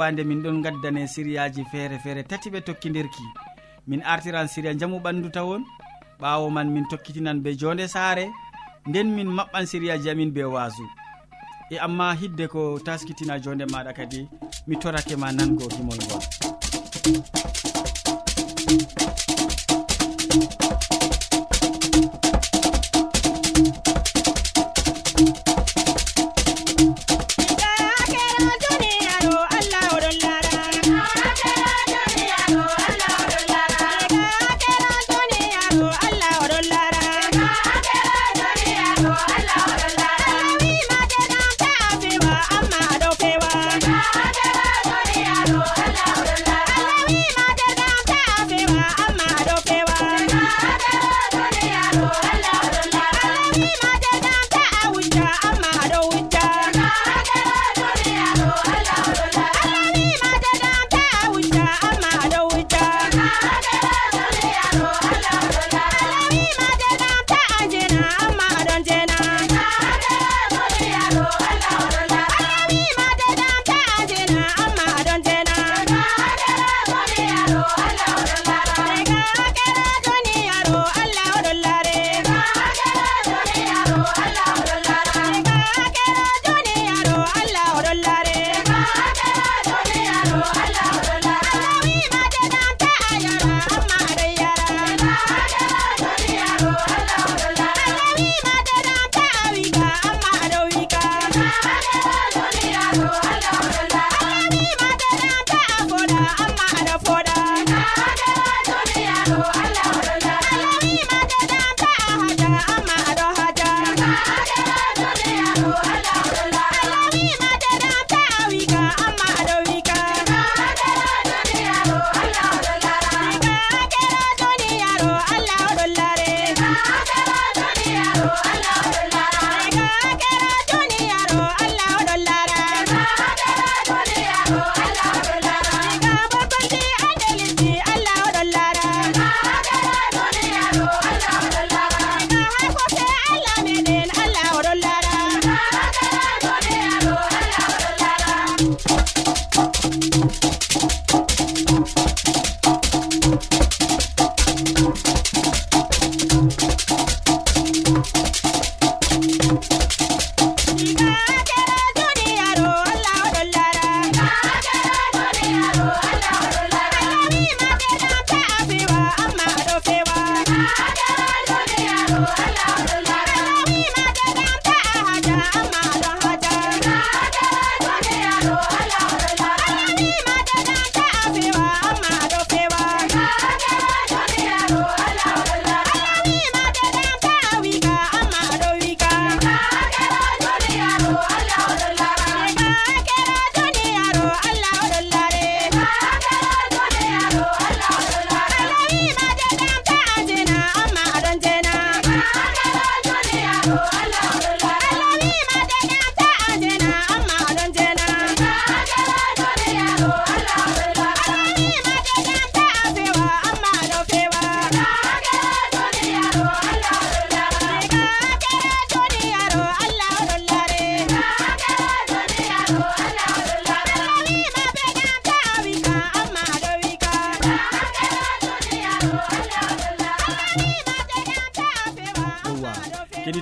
wowande min ɗon gaddane siriyaji feere feere tati ɓe tokkidirki min artiran siriya jamu ɓandu tawon ɓawo man min tokkitinan be jonde saare nden min maɓɓan siriyaji amin be wasu e amma hidde ko taskitina jonde maɗa kadi mi torake ma nango gimol ngol.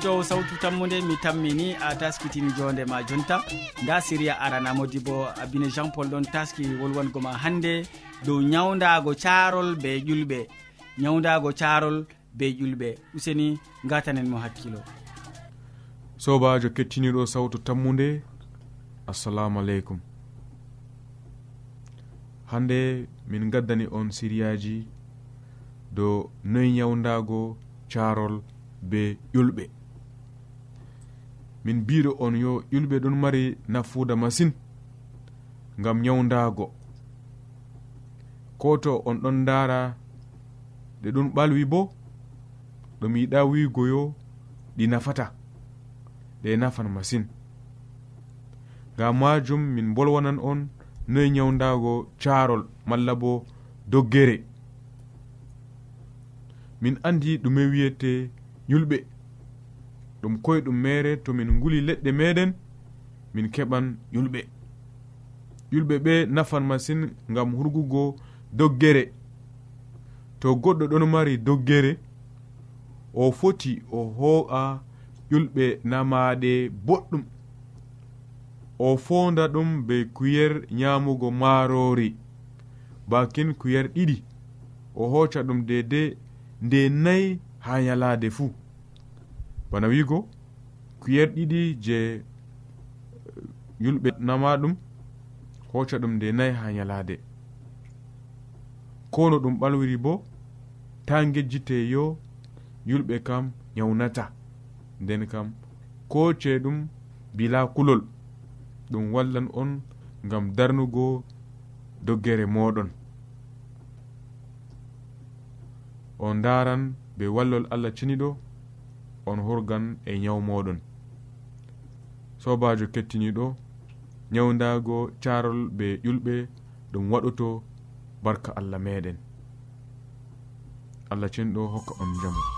keɗitowo sawtu tammude mi tammini a taskitini jonde ma jonta. Nda siria arana modi bo abine jean paul ɗon taski wolwango ma hande dow ñawdago carol be ƴulɓe. Ñawdago carol be ƴulɓe. Useni gatanen mo hakkilo. Sobajo kettiniɗo sawtu tammude assalamu aleykum. Hande min gaddani on siriyaji dow noyi ñawdago carol be ƴulɓe. min mbiɗo on yo ƴulɓe ɗon mari nafuuda masine ngam ñawdago ko to on ɗon ndaara ɗe ɗum ɓalwi bo ɗum yiɗa wigoyo ɗi nafata ɗe nafan masin. Ngam majum min bolwanan on noyi ñawdago carol malla bo doggere. Min andi ɗume wiyete yulɓe. ɗum koye ɗum mere to min nguli leɗɗe meɗen min keɓan yulɓe. Yulɓe ɓe nafan masin ngam hurgugo doggere. To goɗɗo ɗon mari doggere o foti o ho'a yulɓe namaɗe boɗɗum. O fonda ɗum be kuyer nyamugo marori bakin kuyer ɗiɗi o hoca ɗum dede nde nayi ha yalade fuu. bana wiigo kuyer ɗiɗi je eh, yulɓe nama ɗum hocca ɗum nde nayi ha yalade ko no ɗum ɓalwiri bo ta gejjite yo yulɓe kam yawnata nden kam koce ɗum bila kulol ɗum wallan on gam darnugo doggere moɗon on daran be wallol allah ceniɗo on hurgan e nyawu moɗon sobajo kettiniɗo nyawdago carol be ƴulɓe ɗum waɗoto barka allah meɗen. Allah cenɗo hokka on jamu.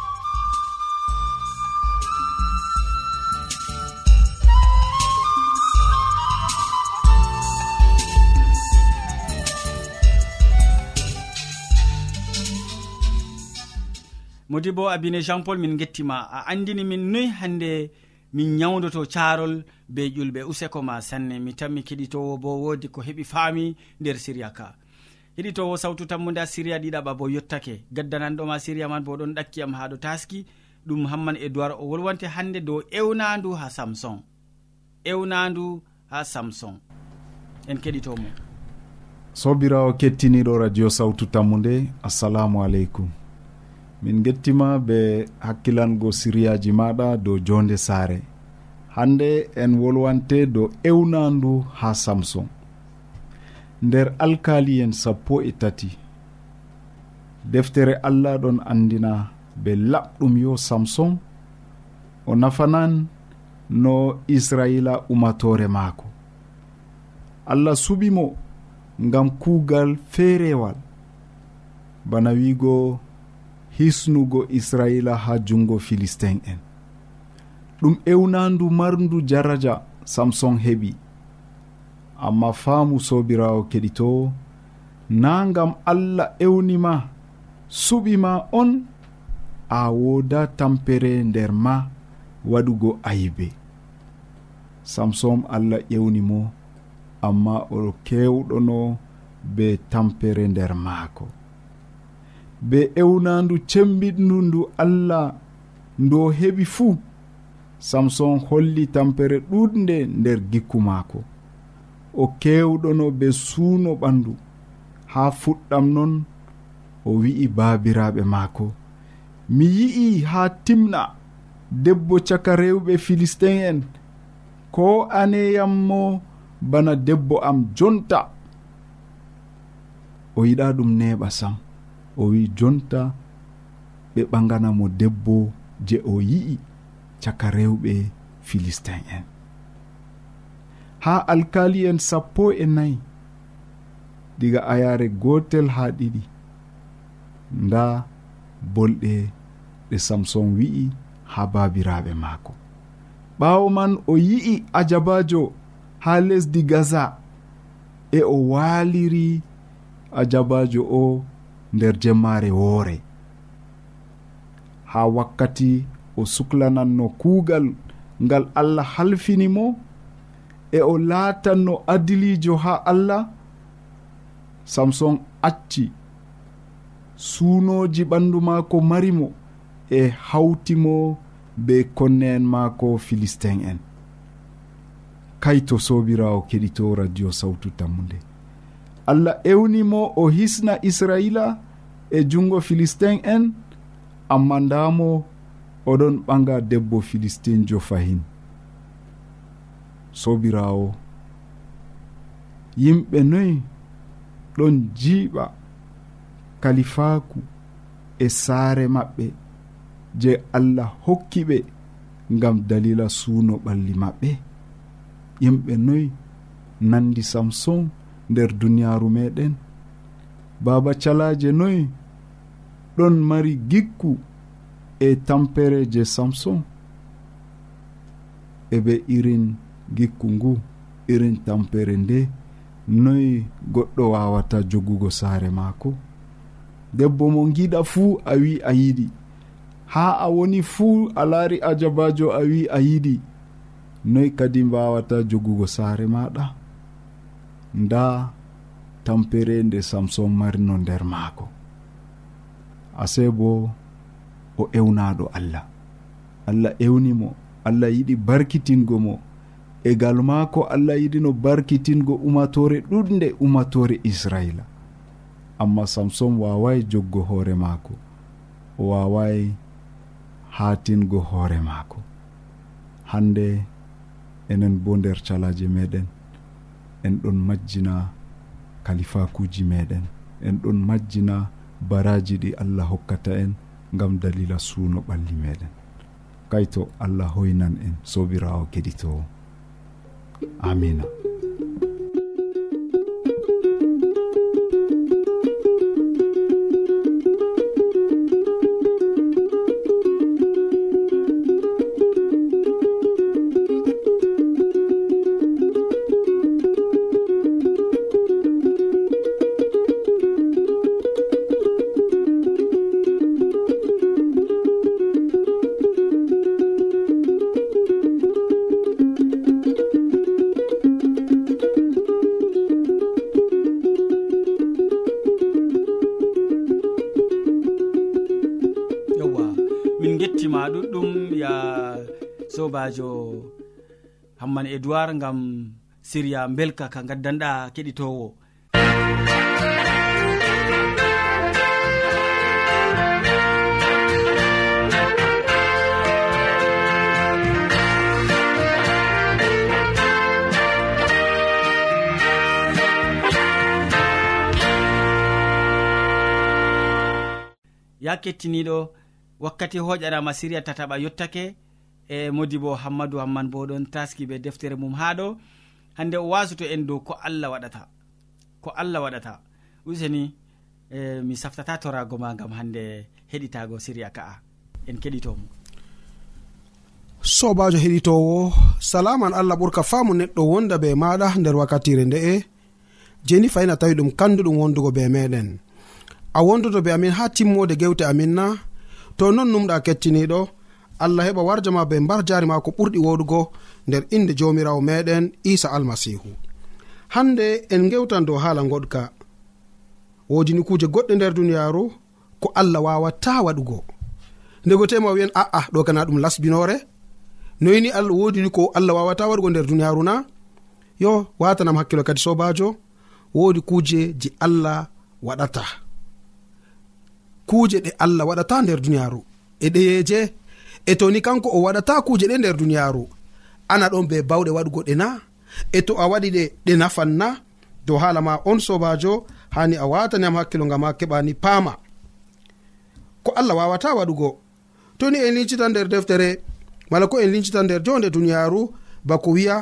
modi bo abine jean paul min gettima a andini min noyi hande min nyawdoto carol be ƴulɓe useko ma sanne. Mi tanmi keɗitowo bo wodi ko heɓi faami nder siriya ka. Heɗitowo sawtu tammude a siriya ɗiɗaɓa bo yettake gaddananɗoma siriya man bo ɗon ɗakkiyam ha ɗo taski. Ɗum hamman edoird o wolwante hande dow ewnandu ha samson. Ewnandu ha samson. En keɗitomo. Sobirawo kettiniɗo radio sawtu tammu nde. Assalamu aleykum. min gettima be hakkilango siriyaji maɗa dow jonde saare. Hande en wolwante dow ewnandu ha samson nder alkaliyen sappo e tati. Deftere allah ɗon andina be laɓɗum yo samson o nafanan no israila umatore maako. Allah suɓimo ngam kuugal feerewal bana wiigo hisnugo israila ha jungo philistin en. Ɗum ewnandu marndu daraja samson heɓi. Amma faamu sobirawo keɗitowo na gam allah ewnima suɓima on a woda tampere nder ma waɗugo ayibe samson allah ƴewnimo amma o kewɗono be tampere nder maako. be ewnandu cembiɗndu ndu allah ndo heɓi fuu samson holli tampere ɗuɗnde nder gikku maako. O kewɗono be suuno ɓandu. Haa fuɗɗam non o wi'i baabiraaɓe maako. Mi yi'i haa timna debbo caka rewɓe filistin en. Ko aneyam mo bana debbo am jonta. O yiɗa ɗum neɓa sam. o wi jonta ɓe ɓaganamo debbo je o yi'i caka rewɓe philistin en. Ha alkali en sappo e nayi diga ayare gotel ha ɗiɗi. Nda bolɗe ɗe samson wi'i ha babiraɓe maako. Ɓawo man o yi'i ajabajo ha lesdi gaza e o waaliri ajabajo o nder jemmare woore. Ha wakkati o suklananno kuugal ngal allah halfini mo e o laatanno adilijo ha allah samson acci suunoji ɓandu maako mari mo e hawtimo be konne en maako philistin en. Kayto sobirawo keɗito radio sawtu tammude allah ewnimo o hisna israila e jungo philistin en amma ndamo oɗon ɓaga debbo philistinjo fahin sobirawo yimɓe noyi ɗon jiiɓa kalifaku e saare maɓɓe je allah hokki ɓe ngam dalila suuno ɓalli maɓɓe. Yimɓe noyi nandi samson nder duniyaaru meɗen baaba calaje noyi ɗon mari gikku e tampere je samson e ɓe irin gikku ngu irin tampere nde noyi goɗɗo wawata jogugo saare maako. Debbo mo giɗa fuu a wi a yiɗi. Ha a woni fuu a laari ajabajo a wi a yiɗi. Noyi kadi mbawata jogugo saare maɗa nda tampere nde samson marino nder maako. Ase bo o ewnaɗo allah. Allah ewnimo allah yiɗi barkitingo mo. E gal maako allah yiɗino barkitingo umatore ɗuɗde umatore israila. Amma samson wawai joggo hoore maako. O wawai hatingo hoore maako. Hande enen bo nder calaje meɗen en ɗon majjina kalifakuji meɗen en ɗon majjina baraji ɗi allah hokkata en gam dalila suuno ɓalli meɗen kayto allah hoynan en sobirawo keɗitowo amina hamman edoird gam siriya belka ka gaddanɗa keɗitowo. Ya kettiniɗo wakkati hoƴanama siriya tataɓa yottake e modi bo hammadou hamman bo ɗon taski ɓe deftere mum ha ɗo. Hande o wasuto en dow ko allah waɗata ko allah waɗata. Useni e, mi saftata torago ma gam hande heɗitago siriya ka'a. En keɗitomo. Sobajo heɗitowo salaman allah ɓurka faamu neɗɗo wonda be maɗa nder wakkatire nde'e jeni fayina tawi ɗum kanduɗum wondugo be meɗen. A wondoto be amin ha timmode gewte amin na. To non numɗa kettiniɗo allah heɓa warja ma be mbar jari ma ko ɓurɗi woɗugo nder inde jomirawo meɗen isa almasihu. Hande en gewtan dow haala goɗka wodini kuje goɗɗe nder duniyaru ko allah wawata waɗugo. Ndego tema wi'en a'a ɗo kana ɗum lasbinore? Noyini allah wodini ko allah wawata waɗugo nder duniyaru na? Yo watanam hakkilo kadi sobajo wodi kuje je allah waɗata. Kuje ɗe allah waɗata nder duniyaru e ɗeyeje e toni kanko o waɗata kuje ɗe nder duniyaru? Ana ɗon be bawɗe waɗugo ɗe na? E to a waɗi ɗe ɗe nafan na? Dow hala ma on sobajo hani a wataniyam hakkilo ngam ha keɓani paama. Ko allah wawata waɗugo? Toni en lincita nder deftere mala ko en lincita nder jonde duniyaru bako wiya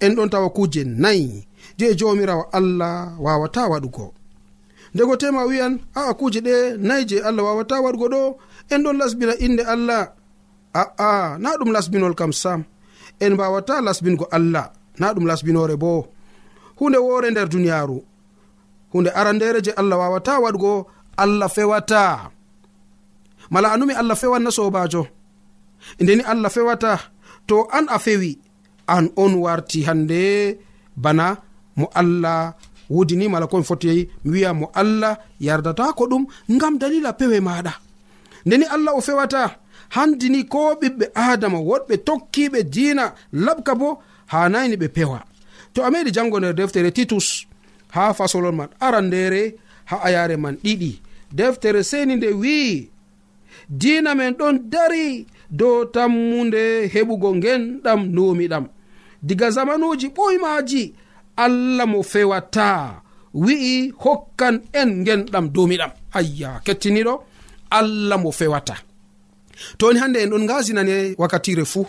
en ɗon tawa kuje nayi je jomirawo allah wawata waɗugo. Ndego tema wiyan aa kuje ɗe nayi je allah wawata waɗugo ɗo en ɗon lasbina inde allah a'a na ɗum lasbinol kam sam. En mbawata lasbingo allah. Na ɗum lasbinore bo. Hunde wore nder duniyaru hunde arandere je allah wawata waɗgo allah fewata. Mala anumi allah fewanna sobajo. Ndeni allah fewata to an a fewi an on warti hande. Bana mo allah wudini mala komi foti wiya mo allah yardata ko ɗum ngam dalila pewe maɗa. Ndeni allah o fewata handini ko ɓiɓɓe adama woɗɓe tokkiɓe diina laɓka bo hanayni ɓe pewa. To a meɗi jango nder deftere titus ha fasolol man aran ndere ha ayare man ɗiɗi. Deftere seni nde wi'i diina men ɗon dari dow tammunde heɓugo genɗam numiɗam. Diga zamanuji ɓoymaji allah mo fewata wi'i hokkan en genɗam dumiɗam. Ayya kettiniɗo allah mo fewata. toni hande en ɗon gasinane wakkatire fuu.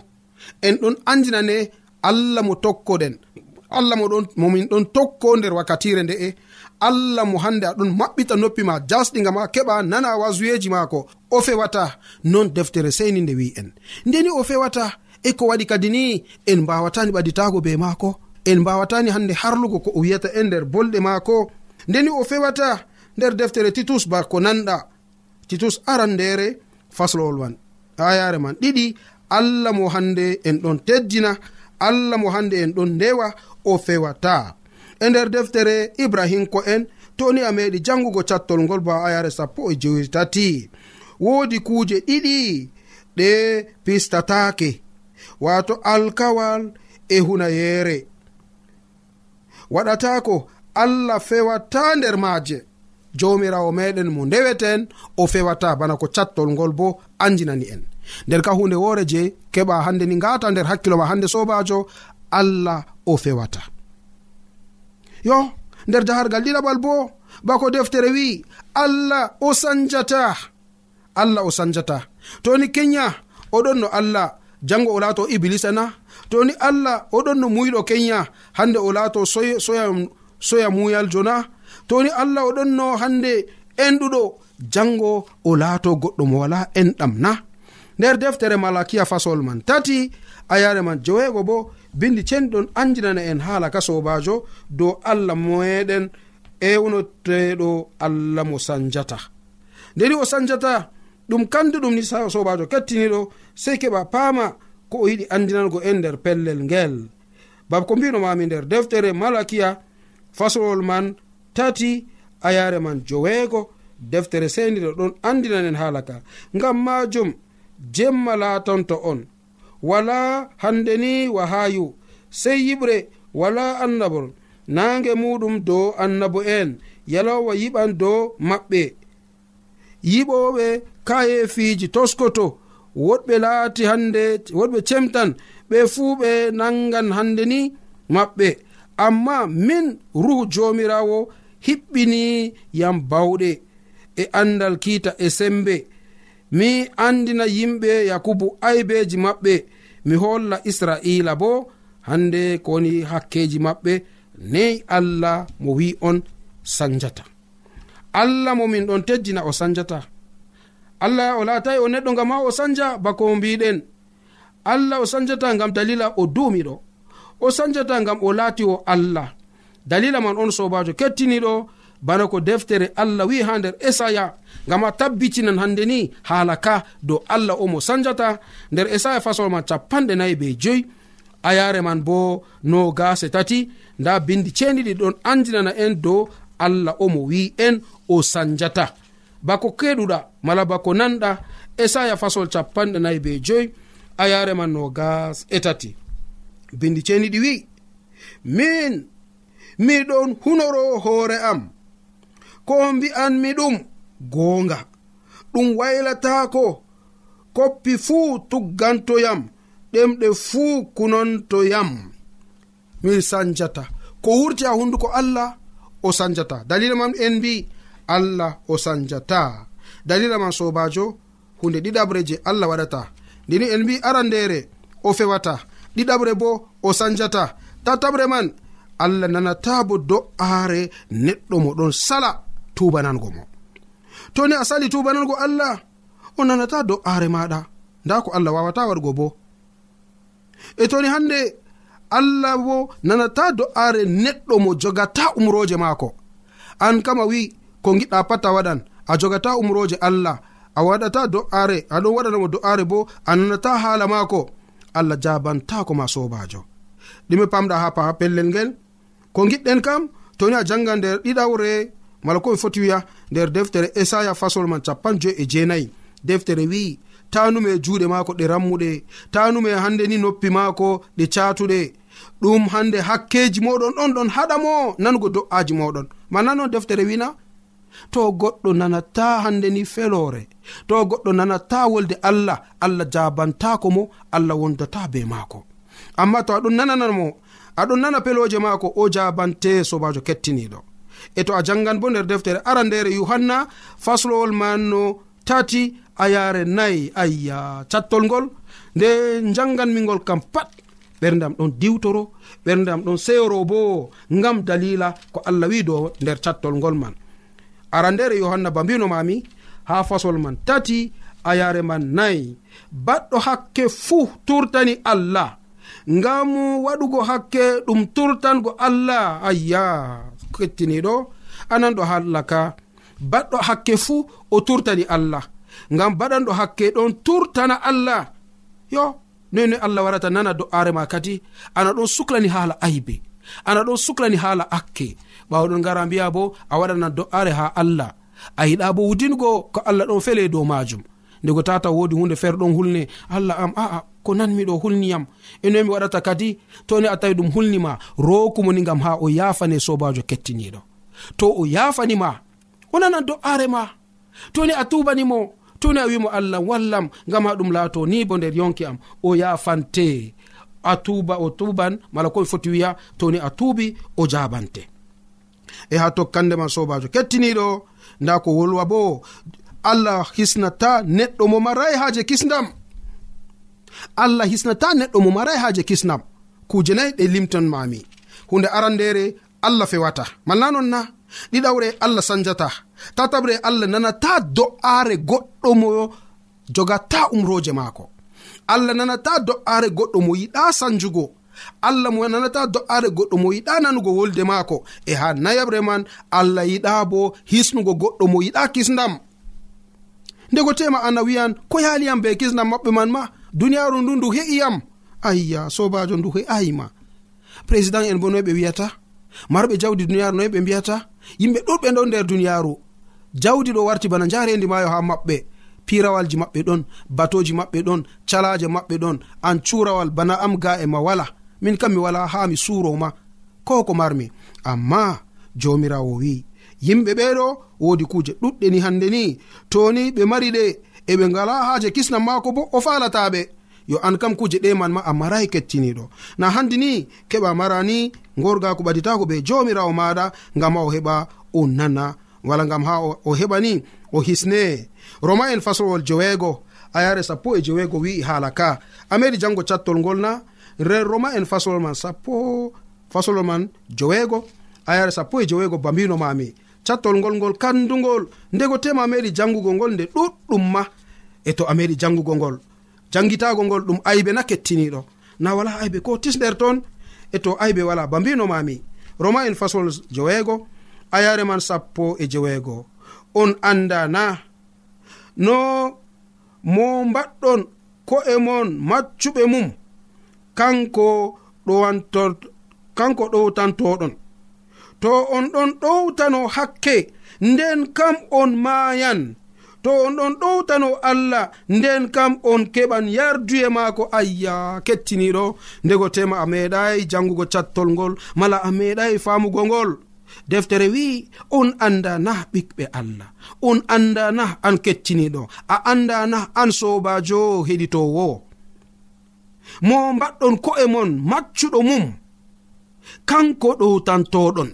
En ɗon andinane allah mo tokkoɗen. Allah mo ɗon momin ɗon tokko nder wakkatire nde'e allah mo hande aɗon maɓɓita noppi ma jasɗiga ma keɓa nana wasuyeji maako. O fewata non deftere seni nde wi en. Ndeni o fewata e ko waɗi kadi ni en mbawatani ɓaditago be maako. En mbawatani hande harlugo ko o wiyata en nder bolɗe maako. Ndeni o fewata nder deftere titus ba ko nanɗa. Titus aran ndere faslowol man ayare man ɗiɗi allah mo hande en ɗon teddina allah mo hande en ɗon ndewa o fewata. E nder deftere ibrahim ko en toni a meɗi jangugo cattol ngol ba ayare sappo e jewetati woodi kuuje ɗiɗi ɗe pistatake wato alkawal e hunayere waɗatako allah fewata nder maaje. jawmirawo meɗen mo ndeweten o fewata bana ko cattol ngol bo andinani en. Nder ka hunde woore je keɓa hande ni ngata nder hakkilo ma hande sobajo allah o fewata. Yo nder jahargal ɗiɗaɓal bo bako deftere wi allah o sanjata. Allah o sanjata. Toni kenya oɗon no allah jango o laato iblisa na? Toni allah oɗon no muyɗo kenya hande o laato soya, soya, soya muyal jona toni allah allah oɗonno hande enɗuɗo jango o laato goɗɗo mo wala enɗam na. Nder deftere malakiya fasol man tati ayare man joweego bo bindi cenɗon andinana en haala ka sobajo dow allah meɗen ewnoteɗo allah mo sanjata. Ndeni o sanjata ɗum kanduɗum ni sobajo kettiniɗo sei keɓa paama ko o yiɗi andinango en nder pellel ngel. Bab ko mbinomami nder deftere malakiya fasolol man tati ayare man joweego deftere seniɗo ɗon andinanen haala ka. Ngam majum jemma latonto on. Wala hande ni wahayu sey yiɓre wala annabon nange muɗum dow annabo en. Yalowa yiɓan dow maɓɓe. Yiɓoɓe kayefiji toskoto. Woɗɓe laati hande woɗɓe cemtan. Ɓe fuu ɓe nangan hande ni maɓɓe. Amma min ruhu jomirawo hiɓɓini yam bawɗe e andal kiita e sembe. Mi andina yimɓe yakubu aybeji maɓɓe. Mi holla israila bo hande kowoni hakkeji maɓɓe. Neyi allah mo wi on sanjata. Allah mo min ɗon teddina o sanjata. Allah o laatayi o neɗɗo ngam ha o sanja bako mbiɗen. Allah o sanjata ngam dalila o duumiɗo. O sanjata ngam o laati o allah. dalila man on sobajo kettiniɗo bana ko deftere allah wi ha nder esaya. Ngam a tabbitinan hande ni haala ka dow allah o mo sanjata. Nder esaya fasol man capanɗe nayi be joyi. A yare man bo no gase tati. Nda bindi ceniɗi ɗon andinana en dow allah o mo wi en o sanjata. Bako keɗuɗa mala bako nanɗa esaya fasol capanɗe nayi be joyi. A yare man no gas e tati. Bindi ceniɗi wi min miɗon hunoro hoore am. Ko mbi'anmi ɗum goonga. Ɗum waylatako koppi fuu tuggantoyam ɗemɗe fuu kunontoyam. Mi sanjata. Ko wurti ha hunduko allah o sanjata. Dalila man en mbi allah o sanjata. Dalila man sobajo hunde ɗiɗaɓre je allah waɗata. Ndini en mbi arandere o fewata. Ɗiɗaɓre bo o sanjata. Tataɓre man allah nanata bo do'aare neɗɗo mo ɗon sala tubanango mo. To ni a sali tubanango allah o nanata do'aare maɗa nda ko allah wawata waɗgo bo. E toni hande allah bo nanata do'aare neɗɗo mo jogata umroje maako. An kam a wi ko giɗɗa pat a waɗan a jogata umroje allah a waɗata do'aare aɗon waɗanamo do'aare bo a nanata haala maako. Allah jabantako ma sobajo ɗume pamɗa ha pa pellel ngel ko giɗɗen kam toni a janga nder ɗiɗawre mala ko ɓe foti wiya nder deftere esaya fasol man capan joyi e jeenayi. Deftere wi'i tanume e juuɗe maako ɗe rammuɗe tanume e hande ni noppi maako ɗe catuɗe ɗum hande hakkeji moɗon ɗon ɗon haɗa mo nanugo do'aji moɗon ma nanon deftere wina to goɗɗo nanata hande ni felore to goɗɗo nanata wolde allah allah jabantako mo allah wondata be maako. Amma to aɗon nananamo aɗon nana peloje maako o jabante sobajo kettiniɗo. E to a jangan bo nder deftere arandere yohanna faslowol manno tati a yare nayi ayya cattol ngol nde janganmingol kam pat. Ɓerdam ɗon diwtoro ɓerdam ɗon seyoro bo ngam dalila ko allah wi do nder cattol ngol man. Arandere yohanna ba mbinomami ha fasol man tati a yare man nayi baɗɗo hakke fuu turtani allah. ngam waɗugo hakke ɗum turtango allah. Ayya kettiniɗo? Anan ɗo hallaka. Baɗɗo hakke fuu o turtani allah. Ngam baɗanɗo hakke ɗon turtana allah. Yo noyi noyi allah warata nana do'are ma kadi ana ɗon suklani haala aybe. Ana ɗon suklani haala akke. Ɓawɗon gara mbiya bo a waɗana do'are ha allah. A yiɗa bo wudingo ko allah ɗon fele e dow majum. Ndego tata wodi hunde feere ɗon hulne. Allah am aa ko nanmiɗo hulniyam. Enoyi mi waɗata kadi toni a tawi ɗum hulnima rokumoni gam ha o yafane sobajo kettiniɗo to o yafanima o nanan do'are ma. Toni a tubanimo toni a wimo allah wallam gam ha ɗum laato ni bo nder yonki am o yafante a tuba o tuban mala komi foti wiya toni a tuubi o jabante e ha tokkande ma sobajo kettiniɗo nda ko wolwa bo allah hisnata neɗɗo mo marai haje kisdam allah hisnata neɗɗo mo marai haje kisnam. Kuje nayi ɗe limton mami hunde arandere allah fewata. Malla non na. Ɗiɗawre allah sanjata. Tataɓre allah nanata do'are goɗɗo mo jogata umroje maako. Allah nanata do'are goɗɗo mo yiɗa sanjugo. Allah mo nanata do'are goɗɗo mo yiɗa nanugo wolde maako. E ha nayaɓre man allah yiɗa bo hisnugo goɗɗo mo yiɗa kisdam ndego tema ana wiyan ko yaliyam be kisdam maɓɓe man ma? duniyaaru ndu ndu heƴiyam ayya sobajo ndu he'ayima président en bo noy ɓe wiyata? Marɓe jawdi duniyaaru noy ɓe mbiyata? Yimɓe ɗuɗɓe ɗon nder duniyaaru. Jawdi ɗo warti bana njarendi maayo ha maɓɓe. Pirawalji maɓɓe ɗon batoji maɓɓe ɗon calaje maɓɓe ɗon an curawal bana am ga e ma wala. Min kam mi wala ha mi suroma ko ko marmi. Amma jomirawo wi yimɓe ɓeɗo wodi kuje ɗuɗɗe ni hande ni. Toni ɓe mari ɗe. eɓe ngala haaje kisnam maako bo o falataɓe yo an kam kuje ɗeman ma a marayi kettiniɗo. Na handi ni keɓa mara ni gorga ko ɓaditako ɓe jomirawo maɗa ngam ha o heɓa o nana. Wala ngam ha o heɓa ni o hisne. Roma en faslowol joweego. A yare sappo e joweego wi'i haala ka. A meɗi jango cattol ngol na nder roma en faslol man sappo faslol man joweego. A yare sappo e joweego bambino mami cattol ngol ngol kandugol ndego tema a meɗi jangugo ngol nde ɗuɗɗum ma. E to a meɗi jangugo ngol jangitago ngol ɗum aybe na kettiniɗo na wala aybe ko tisɗer toon? E to aybe wala ba mbinomami roma en fasol joweego ayare man sappo e joweego. On anda na no mo mbaɗɗon ko'e mon maccuɓe mum kanko ɗowanto kanko ɗowtantoɗon to on ɗon ɗowtano hakke nden kam on maayan. To on ɗon ɗowtano allah nden kam on keɓan yarduye maako. Ayya kettiniɗo ndego tema a meeɗay jangugo cattol ngol mala a meeɗay famugo ngol. Deftere wi'i on anda na ɓiɓɓe allah on anda na an kettiniɗo a anda na an sobajo heɗitowo mo mbaɗɗon ko'e mon maccuɗo mum. Kanko ɗowtantoɗon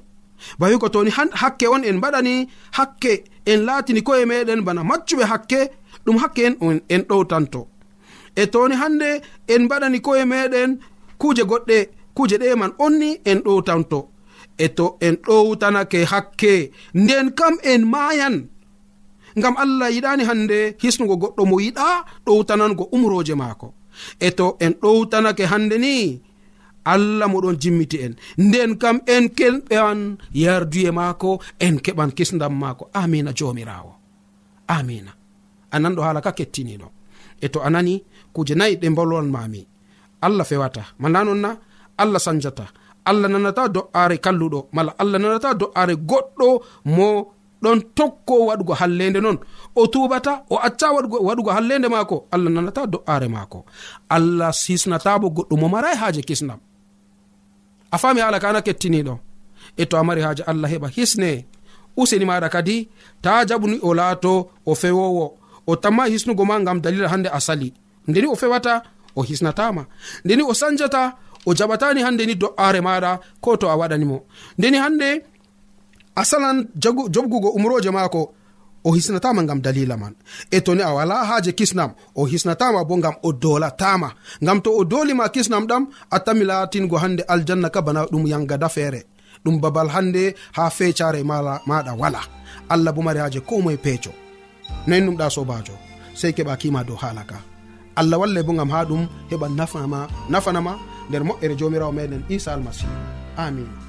ba ko toni hakke on en mbaɗani hakke en laatini koye meɗen bana maccuɓe hakke ɗum hakke en en ɗowtanto. E toni hande en mbaɗani koye meɗen kuje goɗɗe kuje ɗe man onni en ɗowtanto. E to en ɗowtanake hakke. Nden kam en maayan. Ngam allah yiɗani hande hisnugo goɗɗo mo yiɗa ɗowtanango umroje maako. E to en ɗowtanake hande ni allah moɗon jimmiti en. Nden kam en keɓan yarduye maako en keɓan kisdam maako. Amina jomirawo amina. A nanɗo haala ka kettiniɗo e to a nani kuje nayi ɗe bolwanmami allah fewata. Mala non na allah sanjata. Allah nanata do'are kalluɗo. Mala allah nanata do'are goɗɗo mo ɗon tokko waɗugo hallende noon o tubata o acca waɗugo hallende maako. Allah nanata do'are maako. Allah sisnatabo goɗɗo mo marai haaje kisnam a fami hala kana kettiniɗo e to a mari haaje allah heɓa hisne. Useni maɗa kadi ta jaɓuni o laato o fewowo. O tamma hisnugo ma gam dalila hande a sali. Ndeni o fewata o hisnatama ndeni o sanjata o jaɓatani hande ni do'are maɗa ko to a waɗanimo. Ndeni hande a salan jobgugo umroje maako o hisnatama gam dalila man. E toni a wala haje kisnam o hisnatama bo gam o dolatama. Gam to o dolima kisnam ɗam a tami latingo hande aljanna ka bana ɗum yangada feere ɗum babal hande ha fecare mala maɗa wala. Allah bo mari haje ko moye peeco. Noyin ɗum ɗa sobajo sey keɓa kima dow haala ka. Allah wallay bo gam ha ɗum heɓa nafanama nafanama. Nder moƴƴere jomirawo meɗen isa almasihu amin.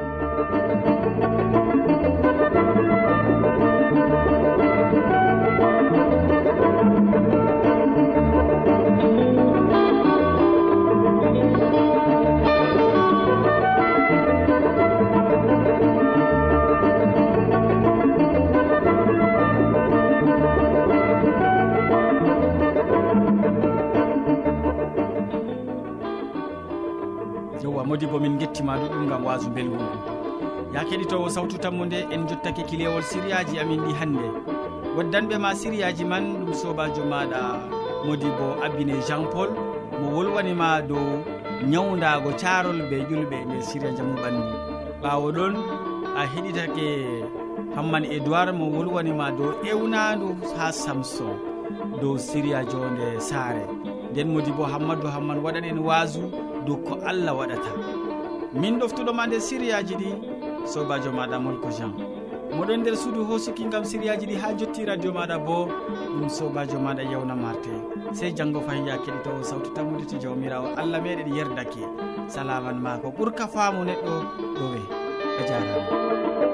modi bo min gettima ɗuɗum gam wasu belgu ngu ya keɗitowo sawtu tammu nde en jottake kilewol siriyaji amin ɗi hannde waddanɓe ma siriyaji man ɗum sobajo maɗa modi bo abine jean paul mo wolwanima dow ñawdago carol be ƴulɓe e nde siria jamu ɓandu ɓawo ɗon a heɗitake hamman edoird mo wolwanima dow ewnandu ha samson dow siria jonde saare. Nden modi bo hammadou hamman waɗan en wasu dow ko allah waɗata. Min ɗoftuɗoma nde siriyaji ɗi sobajo maɗa molko jean. Moɗon nder suudu hosuki gam siriyaji ɗi ha jotti radio maɗa bo ɗum sobajo maɗa yewna marte. Sey janggo fayin ya keɗitowo sawtu tammude to jawmirawo allah meɗen yerdake. Salaman ma ko ɓuurka faamu neɗɗo ɗowe a jarama